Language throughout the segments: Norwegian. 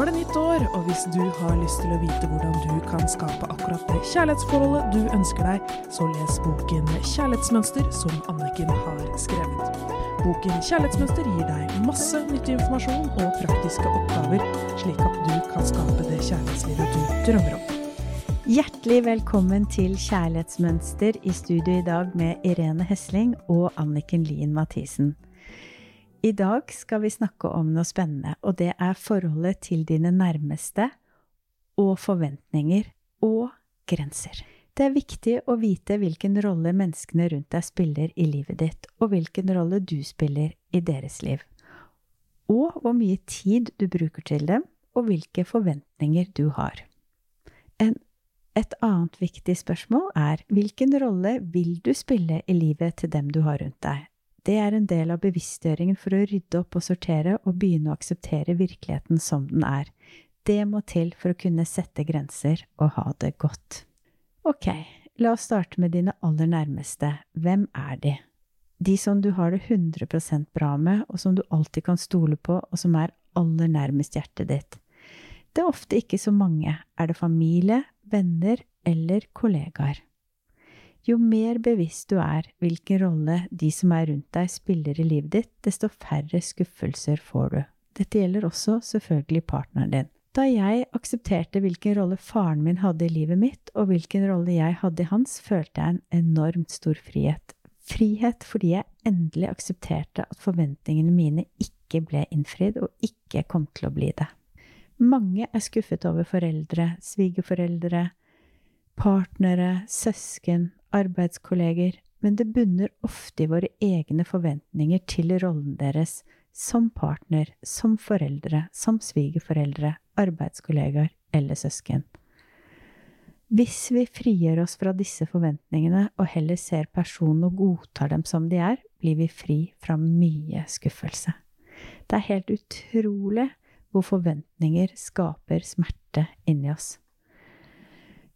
Nå er det nytt år, og hvis du har lyst til å vite hvordan du kan skape akkurat det kjærlighetsforholdet du ønsker deg, så les boken Kjærlighetsmønster som Anniken har skrevet. Boken Kjærlighetsmønster gir deg masse nyttig informasjon og praktiske oppgaver, slik at du kan skape det kjærlighetslivet du drømmer om. Hjertelig velkommen til Kjærlighetsmønster i studio i dag med Irene Hesling og Anniken Lien Mathisen. I dag skal vi snakke om noe spennende, og det er forholdet til dine nærmeste og forventninger og grenser. Det er viktig å vite hvilken rolle menneskene rundt deg spiller i livet ditt, og hvilken rolle du spiller i deres liv. Og hvor mye tid du bruker til dem, og hvilke forventninger du har. En, et annet viktig spørsmål er hvilken rolle vil du spille i livet til dem du har rundt deg? Det er en del av bevisstgjøringen for å rydde opp og sortere og begynne å akseptere virkeligheten som den er. Det må til for å kunne sette grenser og ha det godt. Ok, la oss starte med dine aller nærmeste. Hvem er de? De som du har det 100% bra med, og som du alltid kan stole på, og som er aller nærmest hjertet ditt. Det er ofte ikke så mange. Er det familie, venner eller kollegaer? Jo mer bevisst du er hvilken rolle de som er rundt deg, spiller i livet ditt, desto færre skuffelser får du. Dette gjelder også selvfølgelig partneren din. Da jeg aksepterte hvilken rolle faren min hadde i livet mitt, og hvilken rolle jeg hadde i hans, følte jeg en enormt stor frihet. Frihet fordi jeg endelig aksepterte at forventningene mine ikke ble innfridd, og ikke kom til å bli det. Mange er skuffet over foreldre, svigerforeldre, partnere, søsken, arbeidskolleger, men det bunner ofte i våre egne forventninger til rollen deres som partner, som foreldre, som svigerforeldre, arbeidskollegaer eller søsken. Hvis vi frigjør oss fra disse forventningene og heller ser personen og godtar dem som de er, blir vi fri fra mye skuffelse. Det er helt utrolig hvor forventninger skaper smerte inni oss.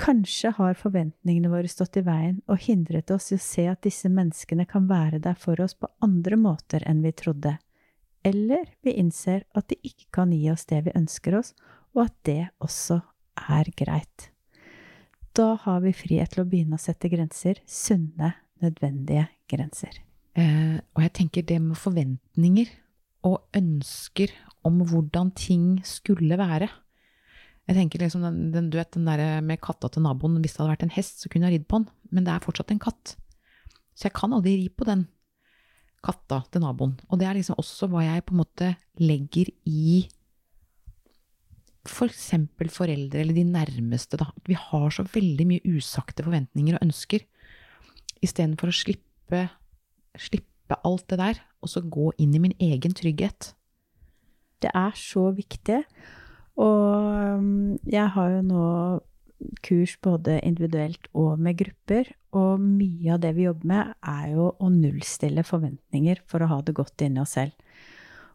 Kanskje har forventningene våre stått i veien og hindret oss i å se at disse menneskene kan være der for oss på andre måter enn vi trodde, eller vi innser at de ikke kan gi oss det vi ønsker oss, og at det også er greit. Da har vi frihet til å begynne å sette grenser, sunne, nødvendige grenser. Eh, og jeg tenker det med forventninger og ønsker om hvordan ting skulle være, jeg tenker liksom den, den, vet, den der med katta til naboen, hvis det hadde vært en hest, så kunne jeg ridd på den, men det er fortsatt en katt. Så jeg kan aldri ri på den katta til naboen. Og det er liksom også hva jeg på en måte legger i for eksempel foreldre eller de nærmeste, da. Vi har så veldig mye usagte forventninger og ønsker. Istedenfor å slippe, slippe alt det der, og så gå inn i min egen trygghet. Det er så viktig. Og um, jeg har jo nå kurs både individuelt og med grupper, og mye av det vi jobber med, er jo å nullstille forventninger for å ha det godt inni oss selv.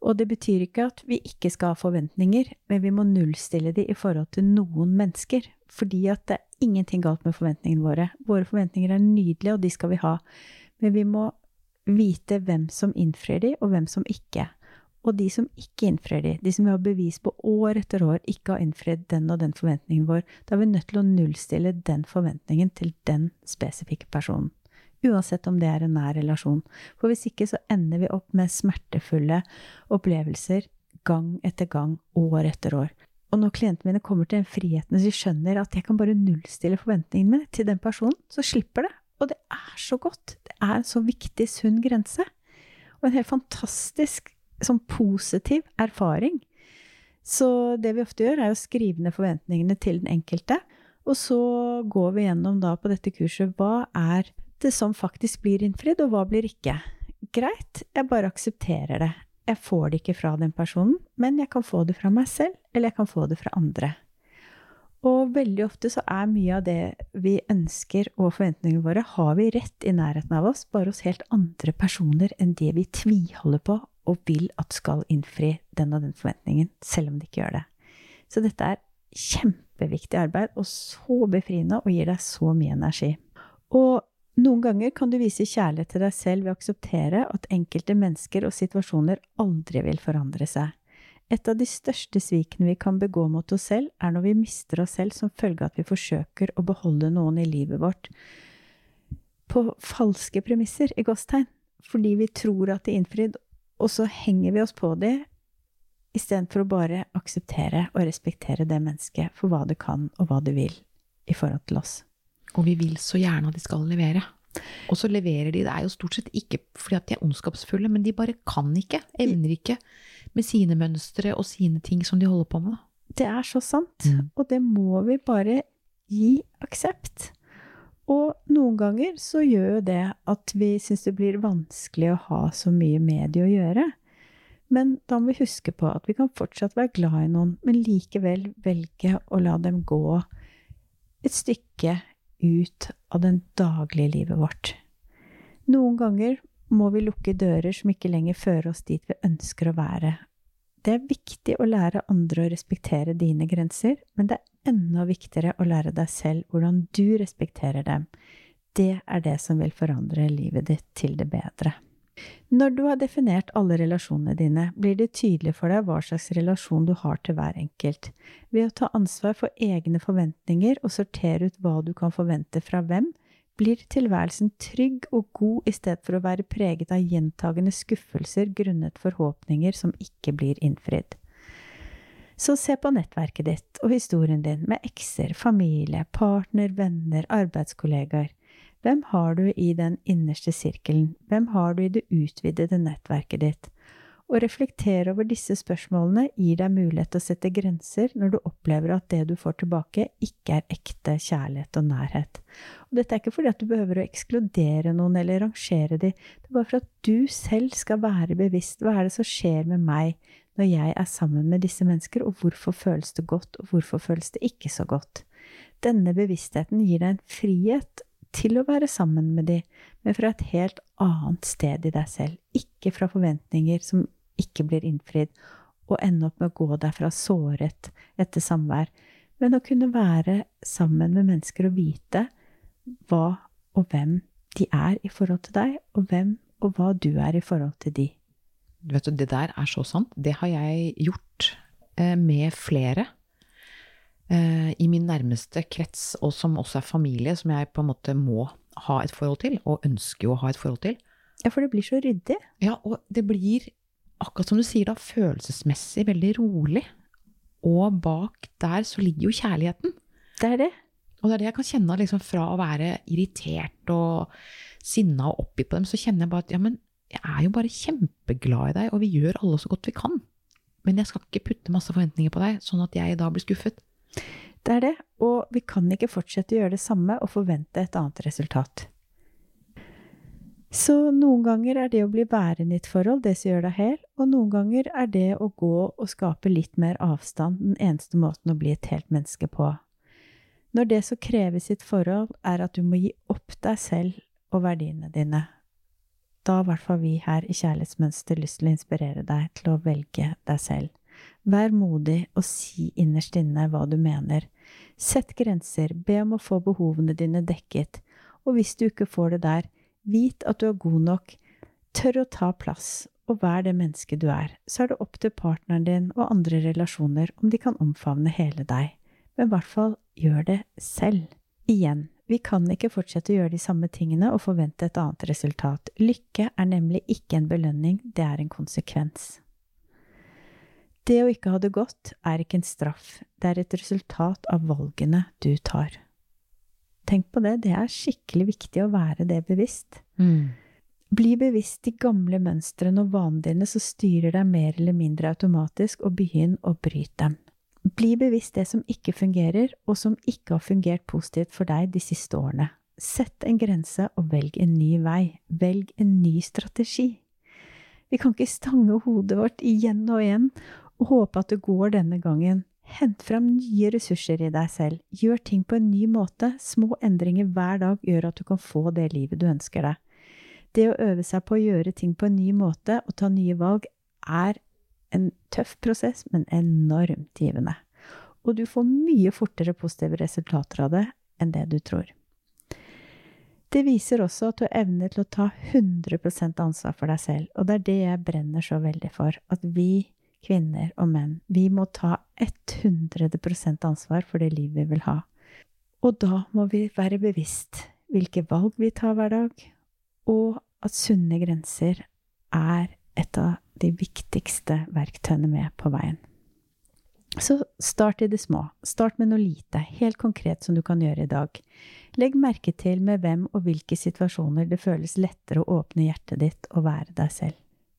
Og det betyr ikke at vi ikke skal ha forventninger, men vi må nullstille de i forhold til noen mennesker. Fordi at det er ingenting galt med forventningene våre. Våre forventninger er nydelige, og de skal vi ha. Men vi må vite hvem som innfrir de, og hvem som ikke. Og de som ikke innfrir de, de som vi har bevis på år etter år ikke har innfridd den og den forventningen vår, da er vi nødt til å nullstille den forventningen til den spesifikke personen. Uansett om det er en nær relasjon. For hvis ikke så ender vi opp med smertefulle opplevelser gang etter gang, år etter år. Og når klientene mine kommer til den friheten så de skjønner at jeg kan bare nullstille forventningene mine til den personen, så slipper det. Og det er så godt. Det er en så viktig, sunn grense. Og en helt fantastisk sånn positiv erfaring. Så det vi ofte gjør, er å skrive ned forventningene til den enkelte. Og så går vi gjennom da på dette kurset hva er det som faktisk blir innfridd, og hva blir ikke. Greit, jeg bare aksepterer det. Jeg får det ikke fra den personen, men jeg kan få det fra meg selv, eller jeg kan få det fra andre. Og veldig ofte så er mye av det vi ønsker og forventningene våre, har vi rett i nærheten av oss, bare hos helt andre personer enn det vi tviholder på og vil at skal innfri den og den forventningen, selv om de ikke gjør det. Så dette er kjempeviktig arbeid, og så befriende, og gir deg så mye energi. Og noen ganger kan du vise kjærlighet til deg selv ved å akseptere at enkelte mennesker og situasjoner aldri vil forandre seg. Et av de største svikene vi kan begå mot oss selv, er når vi mister oss selv som følge av at vi forsøker å beholde noen i livet vårt på falske premisser, i gåstegn, fordi vi tror at de er og så henger vi oss på dem istedenfor å bare akseptere og respektere det mennesket for hva det kan, og hva det vil i forhold til oss. Og vi vil så gjerne at de skal levere. Og så leverer de. Det er jo stort sett ikke fordi at de er ondskapsfulle, men de bare kan ikke, evner ikke, med sine mønstre og sine ting som de holder på med. Det er så sant, Mm. og det må vi bare gi aksept. Og noen ganger så gjør jo det at vi syns det blir vanskelig å ha så mye med de å gjøre. Men da må vi huske på at vi kan fortsatt være glad i noen, men likevel velge å la dem gå et stykke ut av det daglige livet vårt. Noen ganger må vi lukke dører som ikke lenger fører oss dit vi ønsker å være. Det er viktig å lære andre å respektere dine grenser, men det er enda viktigere å lære deg selv hvordan du respekterer dem. Det er det som vil forandre livet ditt til det bedre. Når du har definert alle relasjonene dine, blir det tydelig for deg hva slags relasjon du har til hver enkelt. Ved å ta ansvar for egne forventninger og sortere ut hva du kan forvente fra hvem, blir tilværelsen trygg og god i stedet for å være preget av gjentagende skuffelser grunnet forhåpninger som ikke blir innfridd. Så se på nettverket ditt og historien din med ekser, familie, partner, venner, arbeidskollegaer. Hvem har du i den innerste sirkelen? Hvem har du i det utvidede nettverket ditt? Å reflektere over disse spørsmålene gir deg mulighet til å sette grenser når du opplever at det du får tilbake, ikke er ekte kjærlighet og nærhet. Og dette er ikke fordi at du behøver å ekskludere noen eller rangere de, det er bare for at du selv skal være bevisst hva er det som skjer med meg når jeg er sammen med disse mennesker, og hvorfor føles det godt, og hvorfor føles det ikke så godt. Denne bevisstheten gir deg en frihet til å være sammen med de, men fra et helt annet sted i deg selv, ikke fra forventninger som ikke blir innfridd, og ende opp med å gå derfra såret etter samvær, men å kunne være sammen med mennesker og vite hva og hvem de er i forhold til deg, og hvem og hva du er i forhold til de. Vet du, det der er så sant. Det har jeg gjort eh, med flere eh, i min nærmeste krets, og som også er familie, som jeg på en måte må ha et forhold til, og ønsker jo å ha et forhold til. Ja, for det blir så ryddig. Ja, og det blir, akkurat som du sier da, følelsesmessig veldig rolig. Og bak der så ligger jo kjærligheten. Det er det. Og det er det jeg kan kjenne liksom, fra å være irritert og sinna og oppgitt på dem, så kjenner jeg bare at ja, men jeg er jo bare kjempeglad i deg, og vi gjør alle så godt vi kan. Men jeg skal ikke putte masse forventninger på deg, sånn at jeg da blir skuffet. Det er det, og vi kan ikke fortsette å gjøre det samme og forvente et annet resultat. Så noen ganger er det å bli værende i et forhold det som gjør deg hel, og noen ganger er det å gå og skape litt mer avstand den eneste måten å bli et helt menneske på. Når det som kreves i et forhold, er at du må gi opp deg selv og verdiene dine, da har i hvert fall vi her i Kjærlighetsmønster lyst til å inspirere deg til å velge deg selv. Vær modig og si innerst inne hva du mener. Sett grenser, be om å få behovene dine dekket, og hvis du ikke får det der, vit at du er god nok, tør å ta plass, og vær det mennesket du er, så er det opp til partneren din og andre relasjoner om de kan omfavne hele deg, men i hvert fall gjør det selv. Igjen, vi kan ikke fortsette å gjøre de samme tingene og forvente et annet resultat. Lykke er nemlig ikke en belønning, det er en konsekvens. Det å ikke ha det godt er ikke en straff, det er et resultat av valgene du tar. Tenk på det, det er skikkelig viktig å være det bevisst. Bli bevisst de gamle mønstrene og vanene dine som styrer deg mer eller mindre automatisk, og begynn å bryte dem. Bli bevisst det som ikke fungerer, og som ikke har fungert positivt for deg de siste årene. Sett en grense og velg en ny vei. Velg en ny strategi. Vi kan ikke stange hodet vårt igjen og igjen og håpe at det går denne gangen. Hent fram nye ressurser i deg selv. Gjør ting på en ny måte. Små endringer hver dag gjør at du kan få det livet du ønsker deg. Det å øve seg på å gjøre ting på en ny måte og ta nye valg er en tøff prosess, men enormt givende. Og du får mye fortere positive resultater av det enn det du tror. Det viser også at du har evne til å ta 100% ansvar for deg selv, og det er det jeg brenner så veldig for, at vi kvinner og menn, vi må ta 100% ansvar for det livet vi vil ha. Og da må vi være bevisst hvilke valg vi tar hver dag, og at sunne grenser er et av de viktigste verktøyene med på veien. Så start i det små. Start med noe lite, helt konkret som du kan gjøre i dag. Legg merke til med hvem og hvilke situasjoner det føles lettere å åpne hjertet ditt og være deg selv.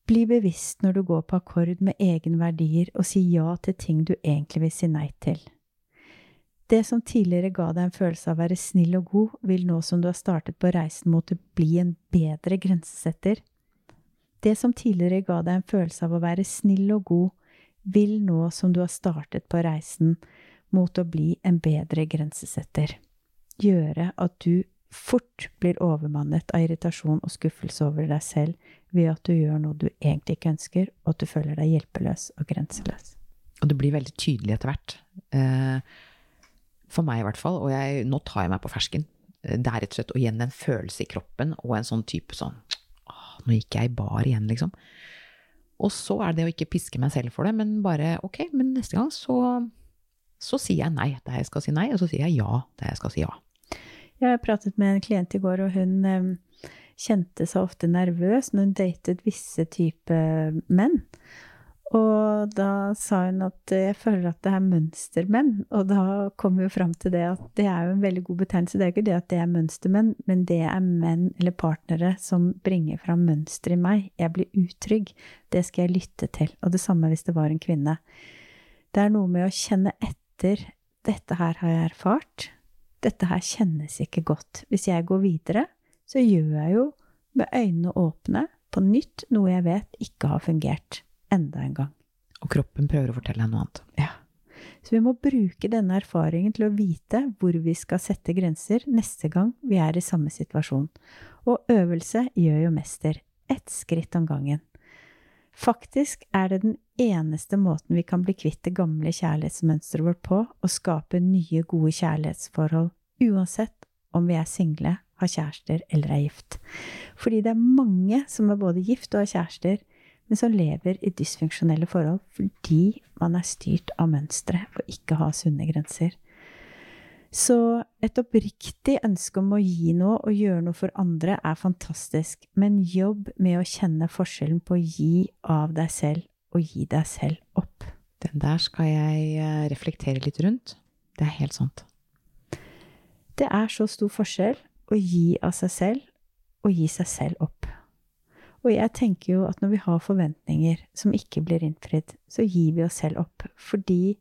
Bli bevisst når du går på akkord med egenverdier og si ja til ting du egentlig vil si nei til. Det som tidligere ga deg en følelse av å være snill og god, vil nå som du har startet på reisen mot å bli en bedre grensesetter. Det som tidligere ga deg en følelse av å være snill og god, vil nå som du har startet på reisen mot å bli en bedre grensesetter, gjøre at du fort blir overmannet av irritasjon og skuffelse over deg selv ved at du gjør noe du egentlig ikke ønsker, og at du føler deg hjelpeløs og grenseløs. Og det blir veldig tydelig etter hvert. Eh, for meg i hvert fall. Og jeg, nå tar jeg meg på fersken. Eh, det er rett og slett igjen en følelse i kroppen og en sånn type sånn Nå gikk jeg i bar igjen, liksom. Og så er det å ikke piske meg selv for det, men bare ok, men neste gang så, så sier jeg nei der jeg skal si nei, og så sier jeg ja der jeg skal si ja. Jeg pratet med en klient i går, og hun um, kjente seg ofte nervøs når hun datet visse type menn. Og da sa hun at jeg føler at det er mønstermenn. Og da kom vi jo fram til det at det er jo en veldig god betegnelse. Det er ikke det at det er mønstermenn, men det er menn eller partnere som bringer fram mønster i meg. Jeg blir utrygg. Det skal jeg lytte til. Og det samme hvis det var en kvinne. Det er noe med å kjenne etter. Dette her har jeg erfart. Dette her kjennes ikke godt. Hvis jeg går videre, så gjør jeg jo med øynene åpne på nytt noe jeg vet ikke har fungert enda en gang. Og kroppen prøver å fortelle deg noe annet. Ja. Så vi må bruke denne erfaringen til å vite hvor vi skal sette grenser neste gang vi er i samme situasjon. Og øvelse gjør jo mester. Ett skritt om gangen. Faktisk er det den eneste måten vi kan bli kvitt det gamle kjærlighetsmønsteret vårt på, og skape nye, gode kjærlighetsforhold, uansett om vi er single, har kjærester eller er gift. Fordi det er mange som er både gift og har kjærester, men som lever i dysfunksjonelle forhold fordi man er styrt av mønstre og ikke har sunne grenser. Så et oppriktig ønske om å gi noe og gjøre noe for andre er fantastisk, men jobb med å kjenne forskjellen på å gi av deg selv og gi deg selv opp. Den der skal jeg eh, reflektere litt rundt. Det er helt sant. Det er så stor forskjell å gi av seg selv og gi seg selv opp. Og jeg tenker jo at når vi har forventninger som ikke blir innfridd, så gir vi oss selv opp. Fordi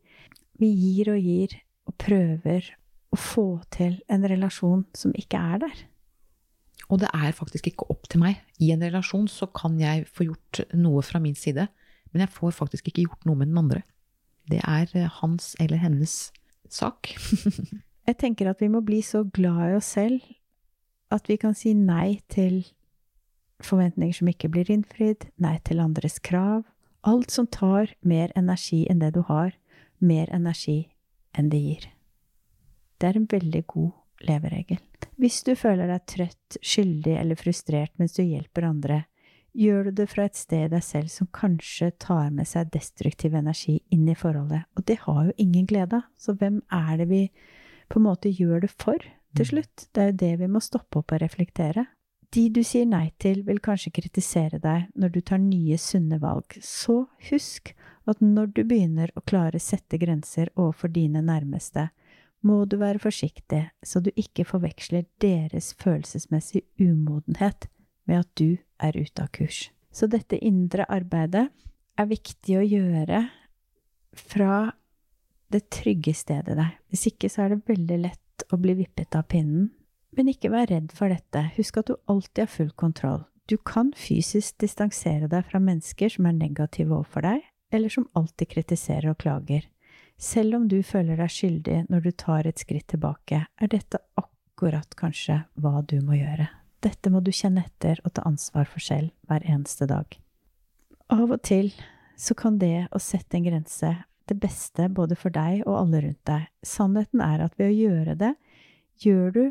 vi gir og gir og prøver å få til en relasjon som ikke er der. Og det er faktisk ikke opp til meg. I en relasjon så kan jeg få gjort noe fra min side, men jeg får faktisk ikke gjort noe med den andre. Det er eh, hans eller hennes sak. jeg tenker at vi må bli så glad i oss selv at vi kan si nei til forventninger som ikke blir innfridd, nei til andres krav. Alt som tar mer energi enn det du har, mer energi enn det gir. Det er en veldig god leveregel. Hvis du føler deg trøtt, skyldig eller frustrert mens du hjelper andre, gjør du det fra et sted i deg selv som kanskje tar med seg destruktiv energi inn i forholdet, og det har jo ingen glede av, så hvem er det vi på en måte gjør det for til mm. slutt? Det er jo det vi må stoppe opp og reflektere. De du sier nei til, vil kanskje kritisere deg når du tar nye, sunne valg, så husk at når du begynner å klare sette grenser overfor dine nærmeste, må du være forsiktig så du ikke forveksler deres følelsesmessige umodenhet med at du er ute av kurs. Så dette indre arbeidet er viktig å gjøre fra det trygge stedet deg. Hvis ikke så er det veldig lett å bli vippet av pinnen men ikke vær redd for dette, husk at du alltid har full kontroll. Du kan fysisk distansere deg fra mennesker som er negative overfor deg, eller som alltid kritiserer og klager. Selv om du føler deg skyldig når du tar et skritt tilbake, er dette akkurat kanskje hva du må gjøre. Dette må du kjenne etter og ta ansvar for selv hver eneste dag. Av og til så kan det å sette en grense det beste både for deg og alle rundt deg. Sannheten er at ved å gjøre det, gjør du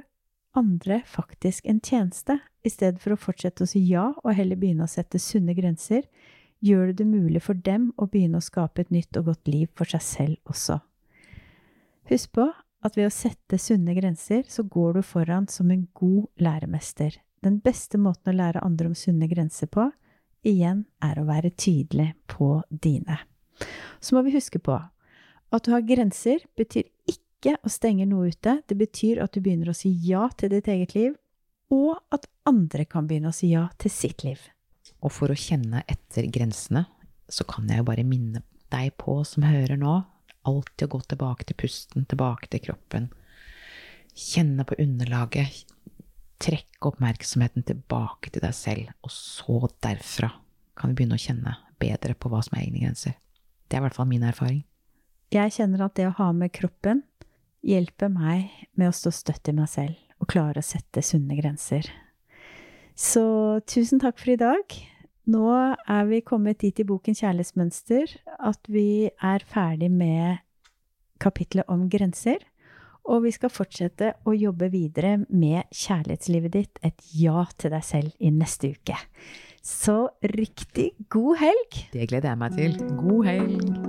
andre faktisk en tjeneste, i stedet for å fortsette å si ja og heller begynne å sette sunne grenser, gjør det det mulig for dem å begynne å skape et nytt og godt liv for seg selv også. Husk på at ved å sette sunne grenser, så går du foran som en god læremester. Den beste måten å lære andre om sunne grenser på, igjen, er å være tydelig på dine. Så må vi huske på at å ha grenser betyr ikke å stenge noe ute. Det betyr at du begynner å si ja til ditt eget liv, og at andre kan begynne å si ja til sitt liv. Og for å kjenne etter grensene, så kan jeg jo bare minne deg på som hører nå, alltid å gå tilbake til pusten, tilbake til kroppen. Kjenne på underlaget. Trekke oppmerksomheten tilbake til deg selv, og så derfra kan vi begynne å kjenne bedre på hva som er egne grenser. Det er i hvert fall min erfaring. Jeg kjenner at det å ha med kroppen hjelper meg med å stå støtt i meg selv og klare å sette sunne grenser. Så tusen takk for i dag. Nå er vi kommet dit i boken Kjærlighetsmønster at vi er ferdig med kapitlet om grenser. Og vi skal fortsette å jobbe videre med kjærlighetslivet ditt, et ja til deg selv, i neste uke. Så riktig god helg! Det gleder jeg meg til. God helg!